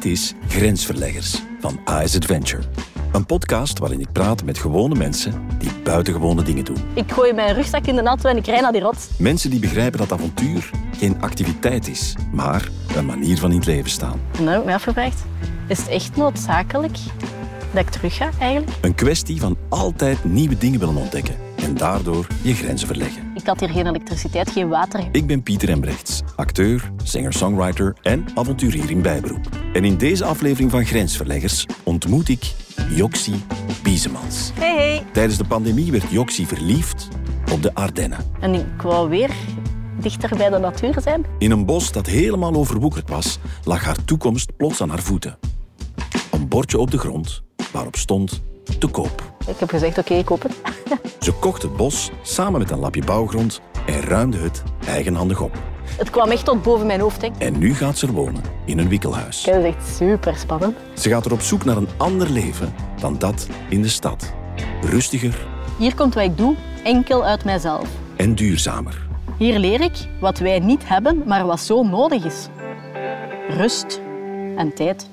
Dit is Grensverleggers van AS Adventure. Een podcast waarin ik praat met gewone mensen die buitengewone dingen doen. Ik gooi mijn rugzak in de auto en ik rij naar die rots. Mensen die begrijpen dat avontuur geen activiteit is, maar een manier van in het leven staan. En dan heb ik mij afgevraagd, is het echt noodzakelijk dat ik terug ga eigenlijk? Een kwestie van altijd nieuwe dingen willen ontdekken en daardoor je grenzen verleggen. Ik had hier geen elektriciteit, geen water. Ik ben Pieter Embrechts, acteur, singer-songwriter en avonturier in bijberoep. En in deze aflevering van Grensverleggers ontmoet ik Joxie Biesemans. Hey, hey. Tijdens de pandemie werd Joxie verliefd op de Ardennen. En ik wou weer dichter bij de natuur zijn. In een bos dat helemaal overwoekerd was, lag haar toekomst plots aan haar voeten. Een bordje op de grond waarop stond te koop. Ik heb gezegd, oké, ik koop het. Ze kocht het bos samen met een lapje bouwgrond en ruimde het eigenhandig op. Het kwam echt tot boven mijn hoofd. Hè. En nu gaat ze er wonen in een wikkelhuis. Dat is echt super spannend. Ze gaat er op zoek naar een ander leven dan dat in de stad. Rustiger Hier komt wat ik doe, enkel uit mijzelf. en duurzamer. Hier leer ik wat wij niet hebben, maar wat zo nodig is. Rust en tijd.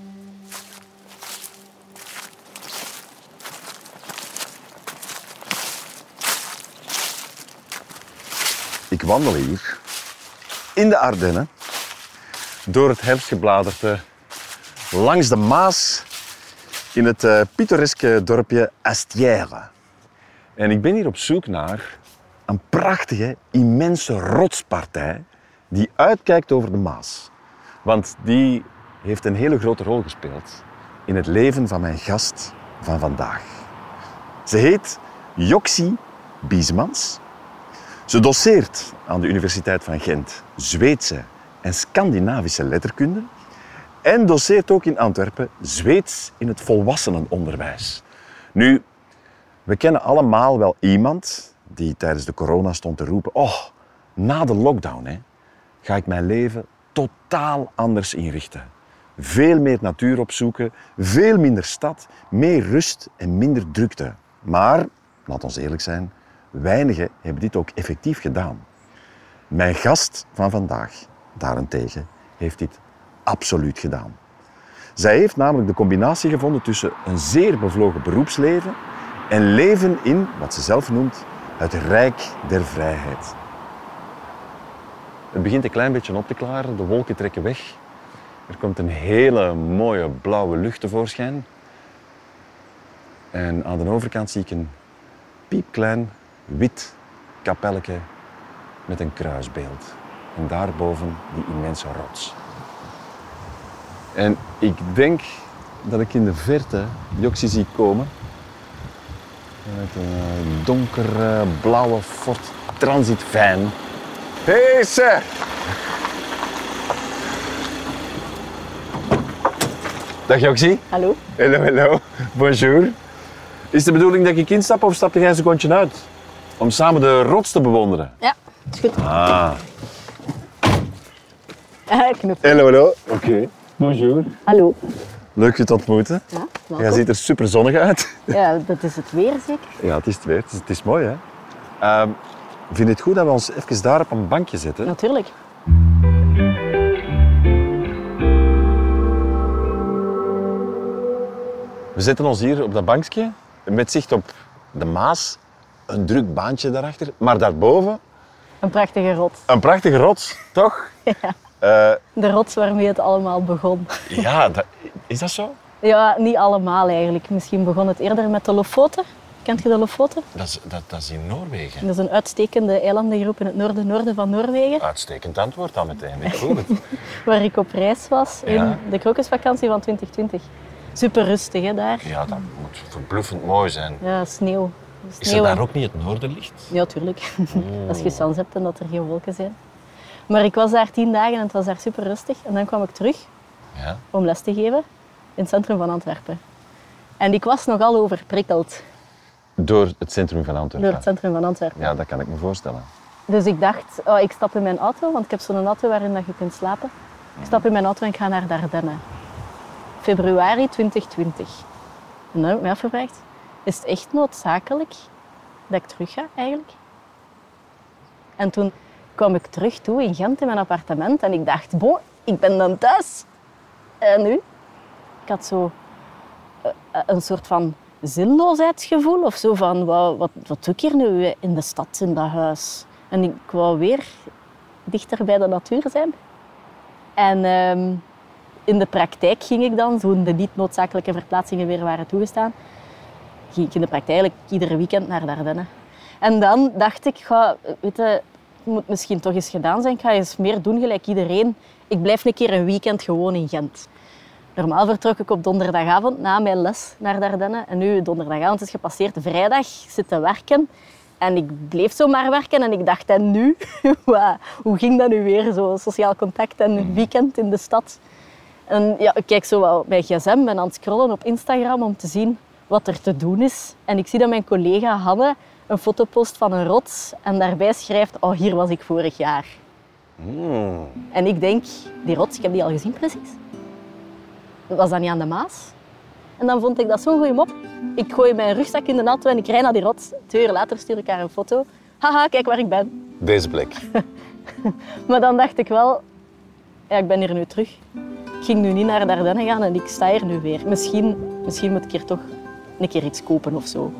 Ik wandel hier in de Ardennen door het herfstgebladerte langs de Maas in het eh, pittoreske dorpje Astière. En ik ben hier op zoek naar een prachtige, immense rotspartij die uitkijkt over de Maas. Want die heeft een hele grote rol gespeeld in het leven van mijn gast van vandaag. Ze heet Joxie Biesmans. Ze doseert aan de Universiteit van Gent Zweedse en Scandinavische letterkunde en doseert ook in Antwerpen Zweeds in het volwassenenonderwijs. Nu, we kennen allemaal wel iemand die tijdens de corona stond te roepen: Oh, na de lockdown hè, ga ik mijn leven totaal anders inrichten. Veel meer natuur opzoeken, veel minder stad, meer rust en minder drukte. Maar, laat ons eerlijk zijn, weinigen hebben dit ook effectief gedaan. Mijn gast van vandaag, daarentegen, heeft dit absoluut gedaan. Zij heeft namelijk de combinatie gevonden tussen een zeer bevlogen beroepsleven en leven in, wat ze zelf noemt, het rijk der vrijheid. Het begint een klein beetje op te klaren, de wolken trekken weg. Er komt een hele mooie blauwe lucht tevoorschijn. En aan de overkant zie ik een piepklein wit kapelletje met een kruisbeeld. En daarboven die immense rots. En ik denk dat ik in de verte Joxie zie komen. Met een donkere blauwe Ford Transit van. Hey, ze! Dag Joxie. Hallo? Hallo, hallo. Bonjour. Is de bedoeling dat ik instap of stap jij een secondje uit? Om samen de rots te bewonderen. Ja, is goed. Ah. Ah. Hallo, hallo. Oké. Bonjour. Hallo. Leuk je te ontmoeten. Ja, Jij ziet er super zonnig uit. Ja, dat is het weer zeker. Ja, het is het weer. Het is, het is mooi, hè? Ehm, vind je het goed dat we ons even daar op een bankje zetten? Natuurlijk. We zetten ons hier op dat bankje met zicht op de Maas. Een druk baantje daarachter. Maar daarboven Een prachtige rots. een prachtige rots, toch? Eh, De rots waarmee het allemaal begon. ja, dat, is dat zo? Ja, niet allemaal eigenlijk. Misschien begon het eerder met de Lofoten. Kent je de Lofoten? Dat is, dat, dat is in Noorwegen. Dat is een uitstekende eilandengroep in het noorden, noorden van Noorwegen. Uitstekend antwoord dan meteen. Ik voel het. Waar ik op reis was in Ja. de krokusvakantie van 2020. Super rustig hè, daar. Ja, dat moet verbluffend mooi zijn. Ja, sneeuw. Is er daar ook niet het noorderlicht? Ja, tuurlijk. Als je sans hebt en dat er geen wolken zijn. Maar ik was daar tien dagen en het was daar super rustig. En dan kwam ik terug Ja. om les te geven in het centrum van Antwerpen. En ik was nogal overprikkeld Door het centrum van door Antwerpen. het centrum van Antwerpen. Ja, dat kan ik me voorstellen. Dus ik dacht, oh, ik stap in mijn auto, want ik heb zo'n auto waarin dat je kunt slapen. Ik stap in mijn auto en ik ga naar Dardenne. Februari 2020. En dan heb ik me afgevraagd, is het echt noodzakelijk dat ik terug ga eigenlijk? En toen kwam ik terug toe in Gent in mijn appartement en ik dacht, bon, ik ben dan thuis. En nu? Ik had zo eh, een soort van zinloosheidsgevoel of zo van wat, wat, wat doe ik hier nu in de stad, in dat huis? En ik wou weer dichter bij de natuur zijn. En ehm, in de praktijk ging ik dan, toen de niet noodzakelijke verplaatsingen weer waren toegestaan, in de praktijk eigenlijk iedere weekend naar de Ardennen. En dan dacht ik, ga, weet je, het moet misschien toch eens gedaan zijn. Ik ga eens meer doen gelijk iedereen. Ik blijf een keer een weekend gewoon in Gent. Normaal vertrok ik op donderdagavond na mijn les naar Dardenne. En nu, donderdagavond is gepasseerd, vrijdag zit te werken. En ik bleef zo maar werken en ik dacht, en nu? Hoe ging dat nu weer, zo sociaal contact en een weekend in de stad? En ja, ik kijk zo wel mijn gsm, ben aan het scrollen op Instagram om te zien wat er te doen is. En ik zie dat mijn collega Hanne een foto post van een rots en daarbij schrijft, oh, hier was ik vorig jaar. Hmm. En ik denk, die rots, ik heb die al gezien precies. Was dat niet aan de Maas? En dan vond ik dat zo'n goede mop. Ik gooi mijn rugzak in de auto en ik rijd naar die rots. Twee uur later stuur ik haar een foto. Haha, kijk waar ik ben. Deze plek. Maar dan dacht ik wel, ja, ik ben hier nu terug. Ik ging nu niet naar de Ardennen gaan en ik sta hier nu weer. Misschien, misschien moet ik hier toch een keer iets kopen of zo.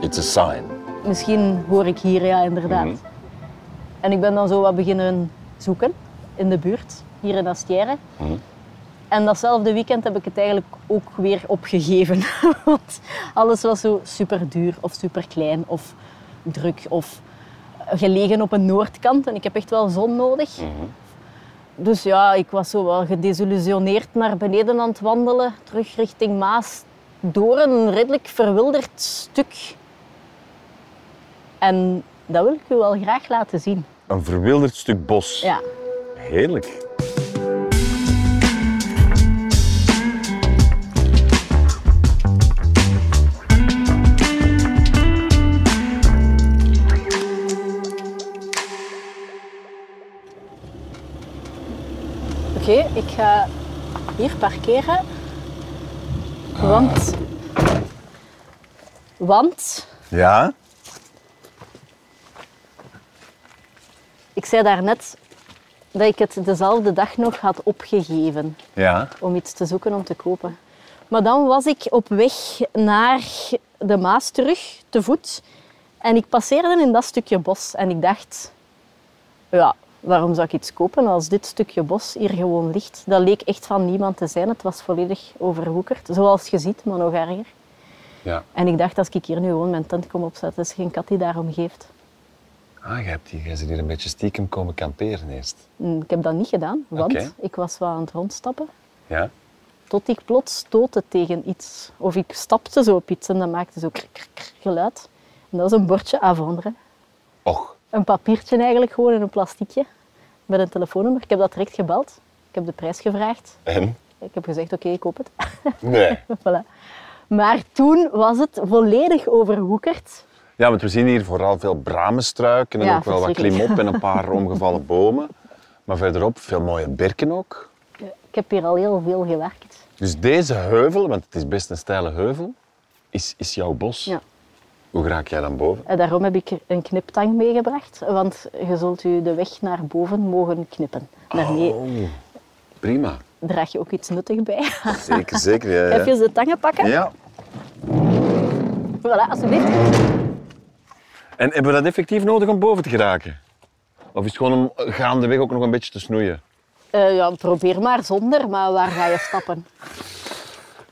It's a sign. Misschien hoor ik hier, ja, inderdaad. Mhm. En ik ben dan zo wat beginnen zoeken in de buurt, hier in Astière. Mhm. En datzelfde weekend heb ik het eigenlijk ook weer opgegeven. Want alles was zo super duur of super klein of druk of gelegen op een noordkant. En ik heb echt wel zon nodig. Dus ja, ik was zo wel gedesillusioneerd naar beneden aan het wandelen. Terug richting Maas. Door een redelijk verwilderd stuk. En dat wil ik u wel graag laten zien. Een verwilderd stuk bos. Ja. Heerlijk. Oké, ik ga hier parkeren. Want... Want... Ja? Ik zei daarnet dat ik het dezelfde dag nog had opgegeven Ja. om iets te zoeken om te kopen. Maar dan was ik op weg naar de Maas terug, te voet. En ik passeerde in dat stukje bos en ik dacht... Ja, waarom zou ik iets kopen als dit stukje bos hier gewoon ligt? Dat leek echt van niemand te zijn. Het was volledig overwoekerd. Zoals je ziet, maar nog erger. Ja. En ik dacht, als ik hier nu gewoon mijn tent kom opzetten, is geen kat die daarom geeft. Ah, je, hebt hier, je bent hier een beetje stiekem komen kamperen eerst. Hm, Ik heb dat niet gedaan, want ik was wel aan het rondstappen. Ja? Tot ik plots stootte tegen iets. Of ik stapte zo op iets en dat maakte zo krk, krk geluid. En dat was een bordje Avondre. Och. Een papiertje eigenlijk, gewoon in een plastiekje. Met een telefoonnummer. Ik heb dat direct gebeld. Ik heb de prijs gevraagd. En? Ik heb gezegd, oké, ik koop het. Nee. voilà. Maar toen was het volledig overwoekerd. Ja, want we zien hier vooral veel bramenstruiken en Ja, ook wel wat klimop en een paar omgevallen bomen. Maar verderop veel mooie berken ook. Ik heb hier al heel veel gewerkt. Dus deze heuvel, want het is best een steile heuvel, is, is jouw bos. Ja. Hoe raak jij dan boven? En daarom heb ik een kniptang meegebracht. Want je zult u de weg naar boven mogen knippen. Daarmee Oh, prima. draag je ook iets nuttig bij. Zeker, zeker. Ja, ja. Even de tangen pakken. ja. Voilà, alsjeblieft. En hebben we dat effectief nodig om boven te geraken? Of is het gewoon om gaandeweg ook nog een beetje te snoeien? Eh, ja, probeer maar zonder, maar waar ga je stappen?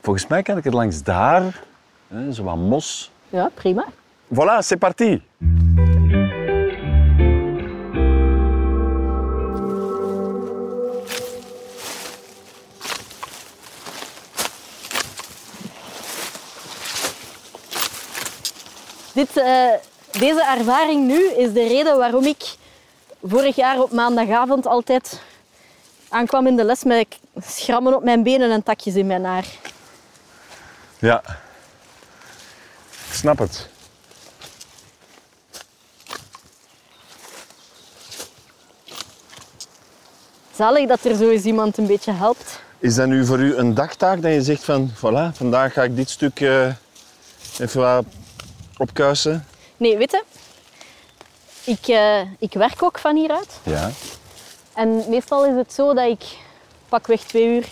Volgens mij kan ik het langs daar, hè, zo wat mos. Ja, prima. Voilà, c'est parti. Dit, eh, deze ervaring nu is de reden waarom ik vorig jaar op maandagavond altijd aankwam in de les met schrammen op mijn benen en takjes in mijn haar. Ja. Snap het. Zalig dat er zo eens iemand een beetje helpt. Is dat nu voor u een dagtaak dat je zegt van, voilà, vandaag ga ik dit stuk eh, even wat opkuisen? Nee, weet je, ik, eh, ik werk ook van hieruit. Ja. En meestal is het zo dat ik pakweg twee uur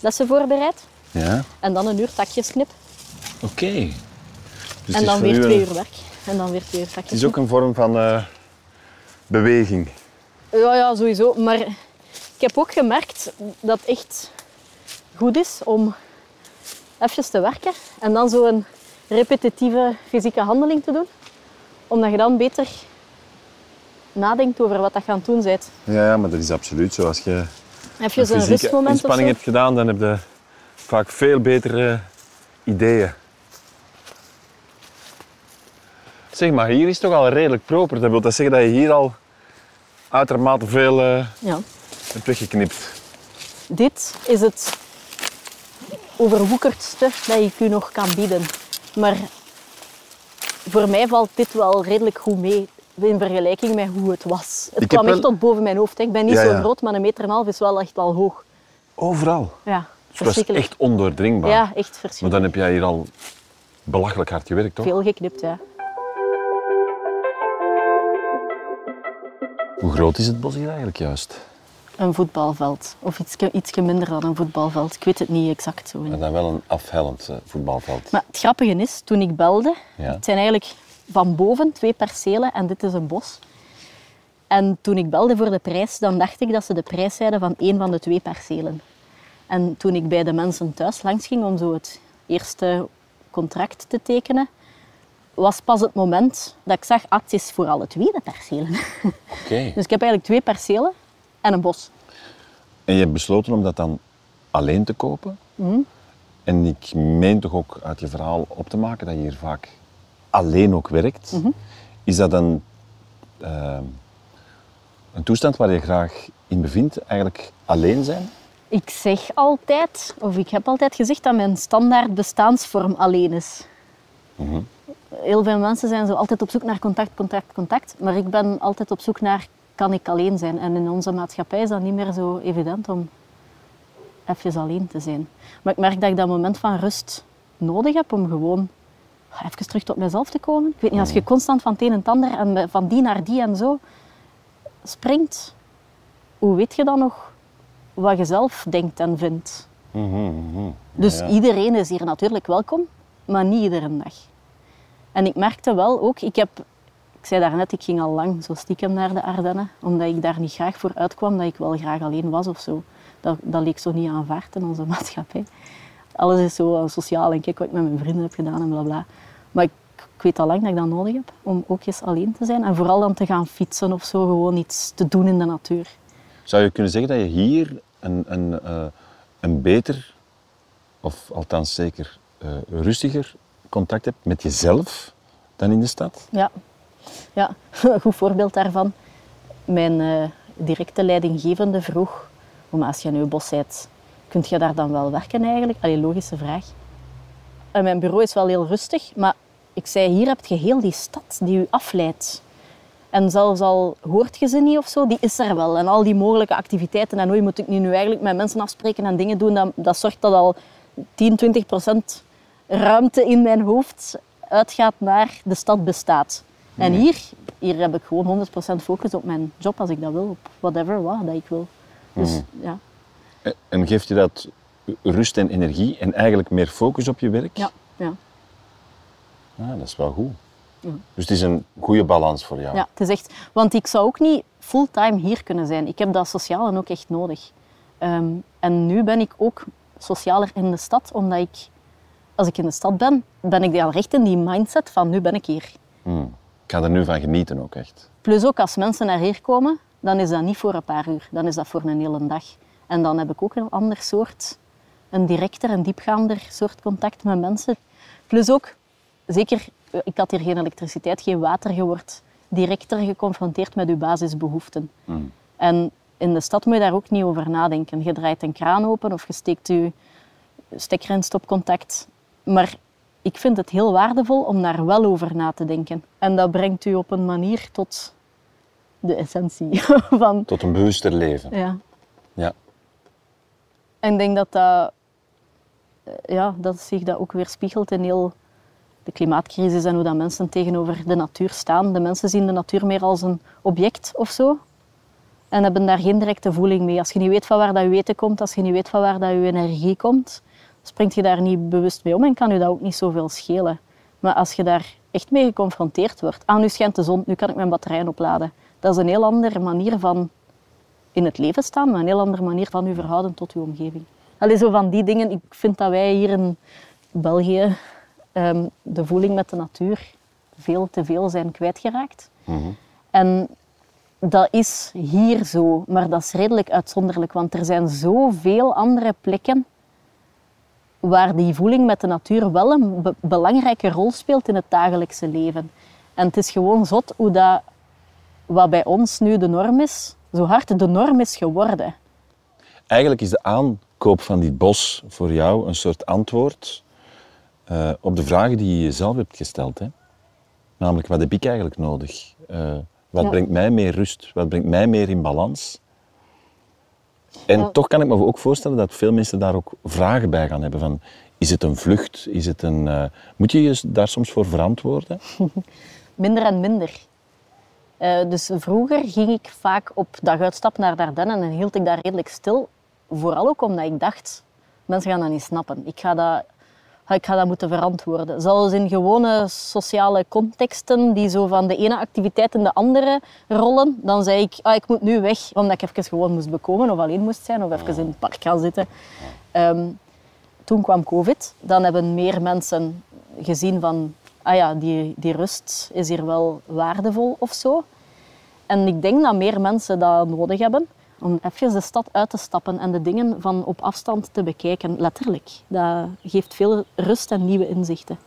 lessen voorbereid. Ja, En dan een uur takjes knip. oké. Dus en dan weer u twee een- uur werk. En dan weer twee uur Het is ook een vorm van eh, beweging. Ja, ja, sowieso. Maar ik heb ook gemerkt dat het echt goed is om even te werken en dan zo'n repetitieve fysieke handeling te doen. Omdat je dan beter nadenkt over wat dat je aan het doen bent. Ja, ja, maar dat is absoluut zo. Als je Even een een rustmoment inspanning zo. hebt gedaan, dan heb je vaak veel betere ideeën. Zeg maar, hier is toch al redelijk proper. Dat wil dat zeggen dat je hier al uitermate veel eh, Ja. hebt weggeknipt. Dit is het overwoekerdste dat ik u nog kan bieden. Maar voor mij valt dit wel redelijk goed mee in vergelijking met hoe het was. Het Ik kwam echt wel- tot boven mijn hoofd. hè. Ik ben niet Ja, zo ja. groot, maar een meter en een half is wel echt al hoog. Overal. Ja, Het was verschrikkelijk. echt ondoordringbaar. Ja, echt Maar verschrikkelijk. dan heb jij hier al belachelijk hard gewerkt, toch? Veel geknipt, ja. Hoe groot is het bos hier eigenlijk juist? Een voetbalveld. Of iets, ietsje minder dan een voetbalveld. Ik weet het niet exact zo. En dan wel een afhellend eh, voetbalveld. Maar het grappige is, toen ik belde, Ja. het zijn eigenlijk van boven twee percelen en dit is een bos. En toen ik belde voor de prijs, dan dacht ik dat ze de prijs zeiden van één van de twee percelen. En toen ik bij de mensen thuis langs ging om zo het eerste contract te tekenen, was pas het moment dat ik zag, ah, het is voor alle twee de percelen. Oké. Dus ik heb eigenlijk twee percelen en een bos. En je hebt besloten om dat dan alleen te kopen. Mhm. En ik meen toch ook uit je verhaal op te maken dat je hier vaak alleen ook werkt. Mhm. Is dat een, eh, een toestand waar je graag in bevindt? Eigenlijk alleen zijn? Ik zeg altijd, of ik heb altijd gezegd dat mijn standaard bestaansvorm alleen is. Mhm. Heel veel mensen zijn zo altijd op zoek naar contact, contact, contact. Maar ik ben altijd op zoek naar, kan ik alleen zijn? En in onze maatschappij is dat niet meer zo evident om even alleen te zijn. Maar ik merk dat ik dat moment van rust nodig heb om gewoon even terug tot mezelf te komen. Ik weet niet, als je constant van het een en het ander en van die naar die en zo springt, hoe weet je dan nog wat je zelf denkt en vindt? Mhm, mhm. Dus Ja. iedereen is hier natuurlijk welkom, maar niet iedere dag. En ik merkte wel ook, ik heb, ik zei daarnet, ik ging al lang zo stiekem naar de Ardennen, omdat ik daar niet graag voor uitkwam, dat ik wel graag alleen was of zo. Dat, dat leek zo niet aanvaard in onze maatschappij. Alles is zo eh, sociaal en kijk wat ik met mijn vrienden heb gedaan en bla bla. Maar ik, ik weet al lang dat ik dat nodig heb, om ook eens alleen te zijn. En vooral dan te gaan fietsen of zo, gewoon iets te doen in de natuur. Zou je kunnen zeggen dat je hier een, een, eh, een beter, of althans zeker eh, rustiger contact hebt met jezelf dan in de stad? Ja, ja. een goed voorbeeld daarvan. Mijn eh, directe leidinggevende vroeg, "Oh, maar als je nu bos bent, kunt je daar dan wel werken eigenlijk? Allee, logische vraag. En mijn bureau is wel heel rustig, maar ik zei, hier heb je heel die stad die u afleidt. En zelfs al hoort je ze niet of zo, die is er wel. En al die mogelijke activiteiten. En hoe moet ik nu eigenlijk met mensen afspreken en dingen doen, dat, dat zorgt dat al 10, 20 procent ruimte in mijn hoofd uitgaat naar de stad bestaat. En hier, hier heb ik gewoon 100% focus op mijn job als ik dat wil, op whatever, wat dat ik wil. Dus ja, En- En geeft je dat rust en energie en eigenlijk meer focus op je werk? ja, ja. Ah, dat is wel goed. Dus het is een goede balans voor jou. Ja, het is echt... Want ik zou ook niet fulltime hier kunnen zijn. Ik heb dat sociale ook echt nodig. Ehm, en nu ben ik ook socialer in de stad, omdat ik... Als ik in de stad ben, ben ik al recht in die mindset van nu ben ik hier. Hmm. Ik ga er nu van genieten ook echt. Plus ook als mensen naar hier komen, dan is dat niet voor een paar uur. Dan is dat voor een hele dag. En dan heb ik ook een ander soort, een directer, een diepgaander soort contact met mensen. Plus ook, zeker, eh, ik had hier geen elektriciteit, geen water. Je wordt directer geconfronteerd met je basisbehoeften. Hmm. En in de stad moet je daar ook niet over nadenken. Je draait een kraan open of je steekt je stekker in stopcontact. Maar ik vind het heel waardevol om daar wel over na te denken. En dat brengt u op een manier tot de essentie van... Tot een bewuster leven. Ja. Ja. En ik denk dat dat, eh, ja, dat zich dat ook weer spiegelt in heel de klimaatcrisis en hoe dat mensen tegenover de natuur staan. De mensen zien de natuur meer als een object of zo. en hebben daar geen directe voeling mee. Als je niet weet van waar dat je weten komt, als je niet weet van waar dat je energie komt, springt je daar niet bewust mee om en kan je dat ook niet zoveel schelen. Maar als je daar echt mee geconfronteerd wordt, ah, nu schijnt de zon, nu kan ik mijn batterijen opladen. Dat is een heel andere manier van in het leven staan, maar een heel andere manier van je verhouden tot je omgeving. Allee, zo van die dingen. Ik vind dat wij hier in België ehm, de voeling met de natuur veel te veel zijn kwijtgeraakt. En dat is hier zo, maar dat is redelijk uitzonderlijk, want er zijn zoveel andere plekken waar die voeling met de natuur wel een be- belangrijke rol speelt in het dagelijkse leven. En het is gewoon zot hoe dat, wat bij ons nu de norm is, zo hard de norm is geworden. Eigenlijk is de aankoop van dit bos voor jou een soort antwoord eh, op de vragen die je jezelf hebt gesteld. Hè? Namelijk, wat heb ik eigenlijk nodig? Eh, wat Ja. brengt mij meer rust? Wat brengt mij meer in balans? En Ja. toch kan ik me ook voorstellen dat veel mensen daar ook vragen bij gaan hebben. Van, is het een vlucht? Is het een, eh, moet je je daar soms voor verantwoorden? Minder en minder. Eh, dus vroeger ging ik vaak op daguitstap naar de Ardennen en hield ik daar redelijk stil. Vooral ook omdat ik dacht, mensen gaan dat niet snappen. Ik ga dat, ik ga dat moeten verantwoorden. Zelfs in gewone sociale contexten die zo van de ene activiteit in de andere rollen, dan zei ik, ah, ik moet nu weg, omdat ik even gewoon moest bekomen of alleen moest zijn of even in het park gaan zitten. Ehm, toen kwam COVID. Dan hebben meer mensen gezien van, ah ja, die, die rust is hier wel waardevol of zo. En ik denk dat meer mensen dat nodig hebben om even de stad uit te stappen en de dingen van op afstand te bekijken, letterlijk. Dat geeft veel rust en nieuwe inzichten.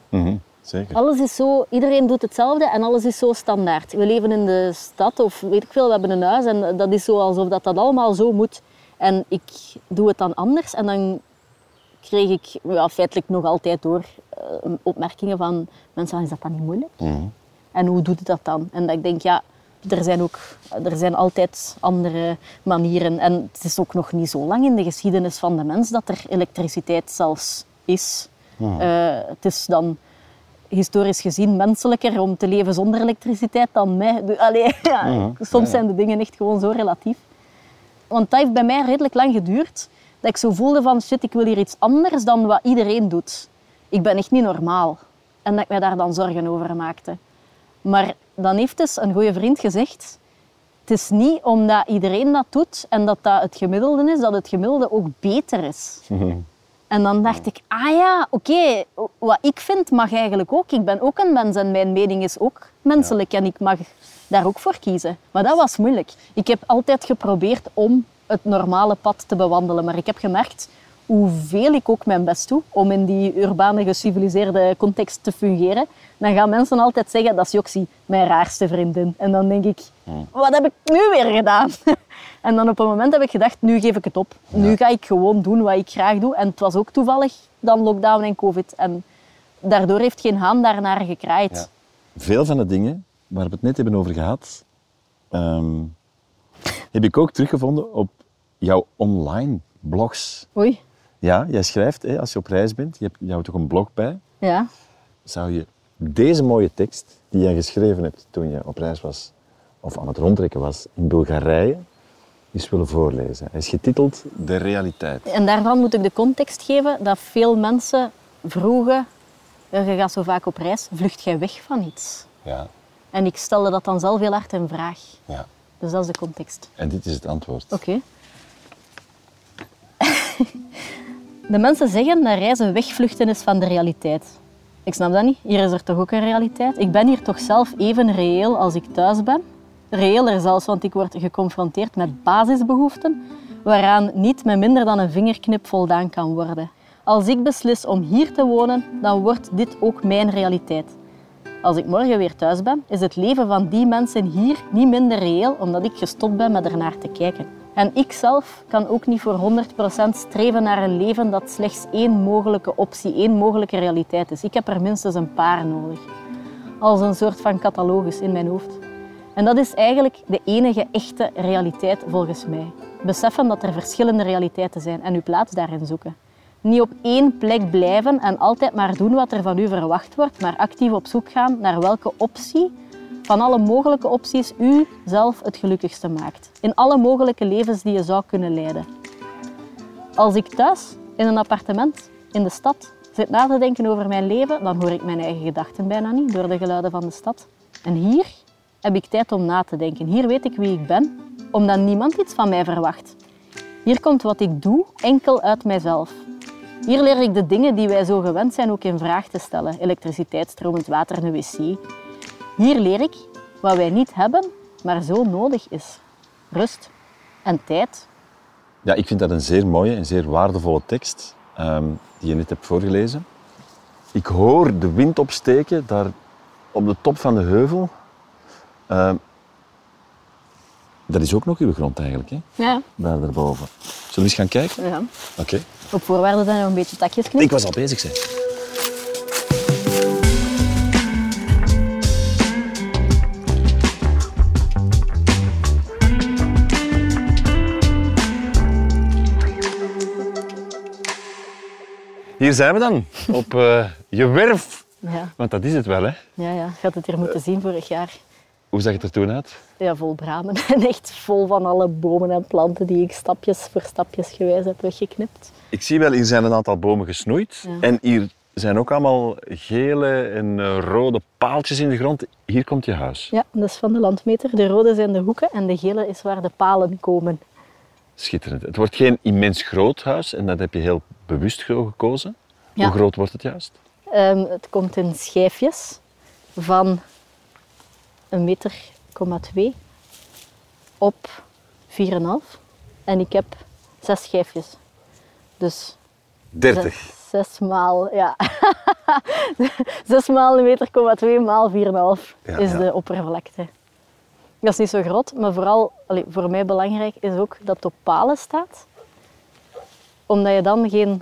Zeker. Alles is zo, iedereen doet hetzelfde en alles is zo standaard. We leven in de stad of weet ik veel, we hebben een huis en dat is zo alsof dat, dat allemaal zo moet. En ik doe het dan anders en dan kreeg ik ja, feitelijk nog altijd door eh, opmerkingen van mensen is dat dan niet moeilijk? En hoe doet het dat dan? En dat ik denk, ja, er zijn ook er zijn altijd andere manieren. En het is ook nog niet zo lang in de geschiedenis van de mens dat er elektriciteit zelfs is. Eh, het is dan historisch gezien menselijker om te leven zonder elektriciteit dan mij. Allee, ja, soms zijn de dingen echt gewoon zo relatief. Want dat heeft bij mij redelijk lang geduurd. Dat ik zo voelde van, shit, ik wil hier iets anders dan wat iedereen doet. Ik ben echt niet normaal. En dat ik mij daar dan zorgen over maakte. Maar dan heeft dus een goede vriend gezegd, het is niet omdat iedereen dat doet en dat dat het gemiddelde is, dat het gemiddelde ook beter is. En dan dacht ik, ah ja, oké, wat ik vind mag eigenlijk ook. Ik ben ook een mens en mijn mening is ook menselijk en ik mag daar ook voor kiezen. Maar dat was moeilijk. Ik heb altijd geprobeerd om het normale pad te bewandelen, maar ik heb gemerkt hoeveel ik ook mijn best doe om in die urbane, geciviliseerde context te fungeren. Dan gaan mensen altijd zeggen, dat is Joxie, mijn raarste vriendin. En dan denk ik, wat heb ik nu weer gedaan? En dan op een moment heb ik gedacht, nu geef ik het op. Nu ga ik gewoon doen wat ik graag doe. En het was ook toevallig dan lockdown en covid. En daardoor heeft geen haan daarnaar gekraaid. Ja. Veel van de dingen waar we het net hebben over gehad, ehm, heb ik ook teruggevonden op jouw online blogs. Oei. Ja, jij schrijft hè, als je op reis bent, je hebt jou toch een blog bij. Ja. Zou je deze mooie tekst die jij geschreven hebt toen je op reis was, of aan het rondtrekken was in Bulgarije, eens willen voorlezen? Hij is getiteld De Realiteit. En daarvan moet ik de context geven dat veel mensen vroegen, je gaat zo vaak op reis, vlucht jij weg van iets? Ja, En ik stelde dat dan zelf heel hard in vraag. ja. Dus dat is de context. En dit is het antwoord. Oké. De mensen zeggen dat reizen wegvluchten is van de realiteit. Ik snap dat niet. Hier is er toch ook een realiteit? Ik ben hier toch zelf even reëel als ik thuis ben? Reëler zelfs, want ik word geconfronteerd met basisbehoeften waaraan niet met minder dan een vingerknip voldaan kan worden. Als ik beslis om hier te wonen, dan wordt dit ook mijn realiteit. Als ik morgen weer thuis ben, is het leven van die mensen hier niet minder reëel omdat ik gestopt ben met ernaar te kijken. En ik zelf kan ook niet voor 100% streven naar een leven dat slechts één mogelijke optie, één mogelijke realiteit is. Ik heb er minstens een paar nodig. Als een soort van catalogus in mijn hoofd. En dat is eigenlijk de enige echte realiteit volgens mij. Beseffen dat er verschillende realiteiten zijn en uw plaats daarin zoeken. Niet op één plek blijven en altijd maar doen wat er van u verwacht wordt, maar actief op zoek gaan naar welke optie van alle mogelijke opties u zelf het gelukkigste maakt. In alle mogelijke levens die je zou kunnen leiden. Als ik thuis, in een appartement, in de stad, zit na te denken over mijn leven, dan hoor ik mijn eigen gedachten bijna niet door de geluiden van de stad. En hier heb ik tijd om na te denken. Hier weet ik wie ik ben, omdat niemand iets van mij verwacht. Hier komt wat ik doe enkel uit mijzelf. Hier leer ik de dingen die wij zo gewend zijn ook in vraag te stellen. Elektriciteit, stromend water, een wc. Hier leer ik wat wij niet hebben, maar zo nodig is. Rust en tijd. Ja, ik vind dat een zeer mooie en zeer waardevolle tekst ehm, die je net hebt voorgelezen. Ik hoor de wind opsteken daar op de top van de heuvel. Ehm, dat is ook nog uw grond eigenlijk, hè? Ja, daar daarboven. Zullen we eens gaan kijken? ja. Oké. Op voorwaarde dat je nog een beetje takjes knipt. Ik was al bezig, zeg. Hier zijn we dan, op eh, je werf. Ja, Want dat is het wel, hè? ja, ja. Je had het hier moeten zien vorig jaar. Hoe zag het er toen uit? Ja, vol bramen. En echt vol van alle bomen en planten die ik stapjes voor stapjes gewijs heb weggeknipt. Ik zie wel, hier zijn een aantal bomen gesnoeid. Ja. En hier zijn ook allemaal gele en eh, rode paaltjes in de grond. Hier komt je huis. Ja, dat is van de landmeter. De rode zijn de hoeken en de gele is waar de palen komen. Schitterend. Het wordt geen immens groot huis en dat heb je heel bewust gekozen. Ja. Hoe groot wordt het juist? Ehm, het komt in schijfjes van een meter, komma twee op 4,5. En ik heb zes schijfjes. Dus 30. zes, zes maal, ja. zes maal een meter, komma twee maal 4,5 Ja, is ja. de oppervlakte. Dat is niet zo groot, maar vooral allee, voor mij belangrijk is ook dat het op palen staat. Omdat je dan geen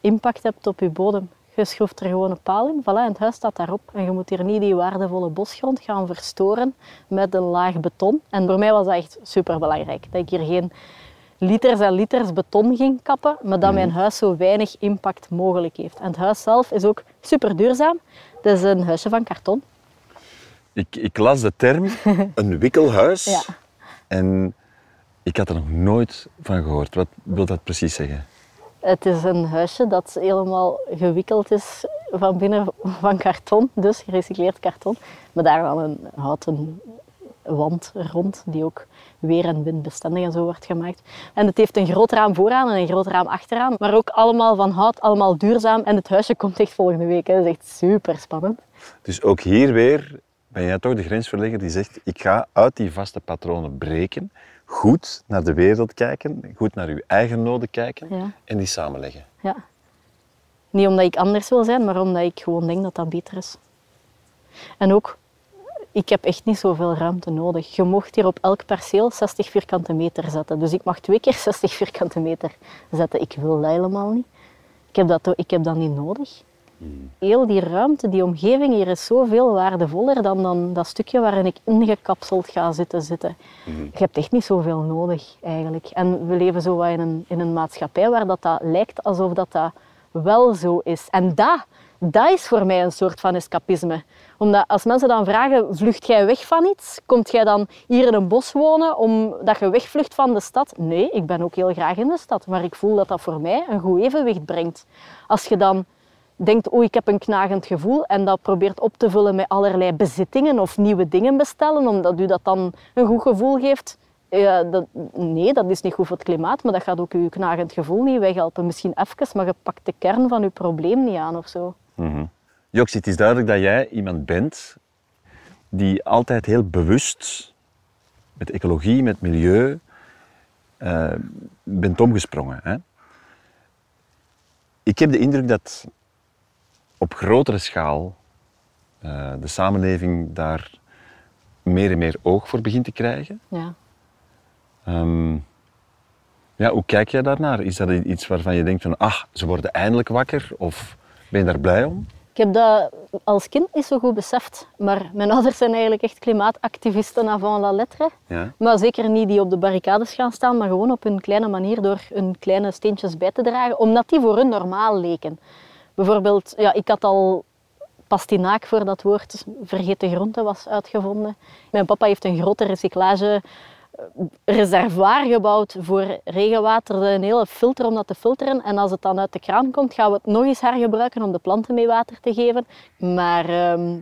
impact hebt op je bodem. Je schroeft er gewoon een paal in, voilà, en het huis staat daarop. En je moet hier niet die waardevolle bosgrond gaan verstoren met een laag beton. En voor mij was dat echt superbelangrijk. Dat ik hier geen liters en liters beton ging kappen, maar dat mijn huis zo weinig impact mogelijk heeft. En het huis zelf is ook super duurzaam. Het is een huisje van karton. Ik, ik las de term een wikkelhuis. Ja. En ik had er nog nooit van gehoord. Wat wil dat precies zeggen? Het is een huisje dat helemaal gewikkeld is van binnen van karton, dus gerecycleerd karton. Maar daar dan een houten wand rond, die ook weer- en windbestendig en zo wordt gemaakt. En het heeft een groot raam vooraan en een groot raam achteraan, maar ook allemaal van hout, allemaal duurzaam. En het huisje komt echt volgende week. Hè. Dat is echt super spannend. Dus ook hier weer ben jij toch de grensverlegger die zegt: ik ga uit die vaste patronen breken, goed naar de wereld kijken, goed naar uw eigen noden kijken Ja. en die samenleggen. Ja. Niet omdat ik anders wil zijn, maar omdat ik gewoon denk dat dat beter is. En ook, ik heb echt niet zoveel ruimte nodig. Je mocht hier op elk perceel 60 vierkante meter zetten. Dus ik mag twee keer 60 vierkante meter zetten. Ik wil dat helemaal niet. Ik heb dat, ik heb dat niet nodig. Heel die ruimte, die omgeving hier is zoveel waardevoller dan, dan dat stukje waarin ik ingekapseld ga zitten. zitten. Je hebt echt niet zoveel nodig eigenlijk. En we leven zo wat in een, in een maatschappij waar dat, dat lijkt alsof dat, dat wel zo is. En dat, dat is voor mij een soort van escapisme. Omdat als mensen dan vragen, vlucht jij weg van iets? Komt jij dan hier in een bos wonen omdat je wegvlucht van de stad? Nee, ik ben ook heel graag in de stad. Maar ik voel dat dat voor mij een goed evenwicht brengt. Als je dan denkt, oh ik heb een knagend gevoel en dat probeert op te vullen met allerlei bezittingen of nieuwe dingen bestellen, omdat u dat dan een goed gevoel geeft. Ja, dat, nee, dat is niet goed voor het klimaat, maar dat gaat ook uw knagend gevoel niet weghelpen. Misschien even, maar je pakt de kern van uw probleem niet aan of zo. Joks, het is duidelijk dat jij iemand bent die altijd heel bewust met ecologie, met milieu, eh, bent omgesprongen. Hè? Ik heb de indruk dat op grotere schaal eh, de samenleving daar meer en meer oog voor begint te krijgen. Ja. Ehm, ja, hoe kijk jij daarnaar? Is dat iets waarvan je denkt van, ah, ze worden eindelijk wakker? Of ben je daar blij om? Ik heb dat als kind niet zo goed beseft, maar mijn ouders zijn eigenlijk echt klimaatactivisten avant la lettre. Ja. Maar zeker niet die op de barricades gaan staan, maar gewoon op hun kleine manier door hun kleine steentjes bij te dragen, omdat die voor hun normaal leken. Bijvoorbeeld, ja, ik had al pastinaak voor dat woord vergeten groente was uitgevonden. Mijn papa heeft een grote recyclage reservoir gebouwd voor regenwater, een hele filter om dat te filteren. En als het dan uit de kraan komt, gaan we het nog eens hergebruiken om de planten mee water te geven. Maar ehm,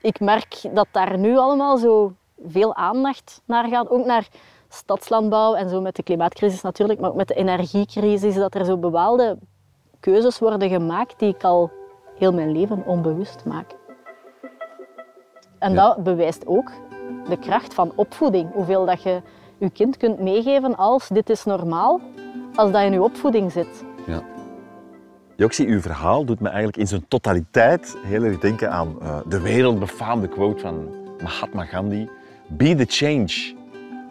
ik merk dat daar nu allemaal zo veel aandacht naar gaat. Ook naar stadslandbouw en zo met de klimaatcrisis natuurlijk, maar ook met de energiecrisis, dat er zo bepaalde keuzes worden gemaakt die ik al heel mijn leven onbewust maak. En dat bewijst ook de kracht van opvoeding. Hoeveel dat je je kind kunt meegeven als dit is normaal, als dat in je opvoeding zit. Ja. Joxie, uw verhaal doet me eigenlijk in zijn totaliteit heel erg denken aan uh, de wereldbefaamde quote van Mahatma Gandhi. Be the change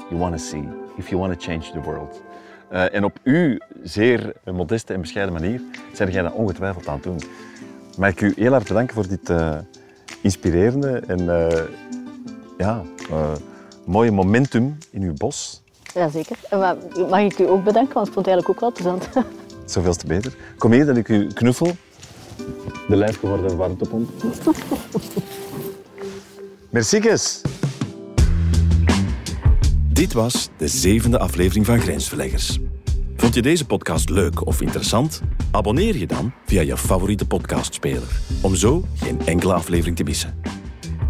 you want to see, if you want to change the world. Uh, en op uw zeer modeste en bescheiden manier zijn jij dat ongetwijfeld aan het doen. Mag ik u heel erg bedanken voor dit uh, inspirerende en ja, mooie momentum in uw bos. Jazeker. Mag ik u ook bedanken, want ik vond het eigenlijk ook wel plezant. Zoveel te beter. Kom hier dat ik u knuffel. De lijf geworden warmtepomp. Merciekes. Dit was de zevende aflevering van Grensverleggers. Vond je deze podcast leuk of interessant? Abonneer je dan via je favoriete podcastspeler, om zo geen enkele aflevering te missen.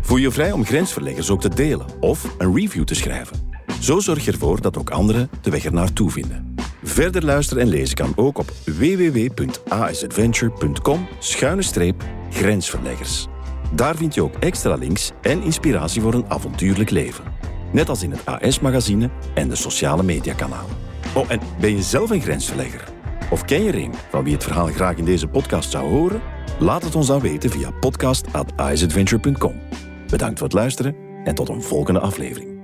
Voel je vrij om grensverleggers ook te delen of een review te schrijven. Zo zorg je ervoor dat ook anderen de weg ernaartoe vinden. Verder luisteren en lezen kan ook op www.asadventure.com grensverleggers. Daar vind je ook extra links en inspiratie voor een avontuurlijk leven. Net als in het AS-magazine en de sociale mediakanalen. Oh, en ben je zelf een grensverlegger? Of ken je er een van wie het verhaal graag in deze podcast zou horen? Laat het ons dan weten via podcast.isadventure.com. Bedankt voor het luisteren en tot een volgende aflevering.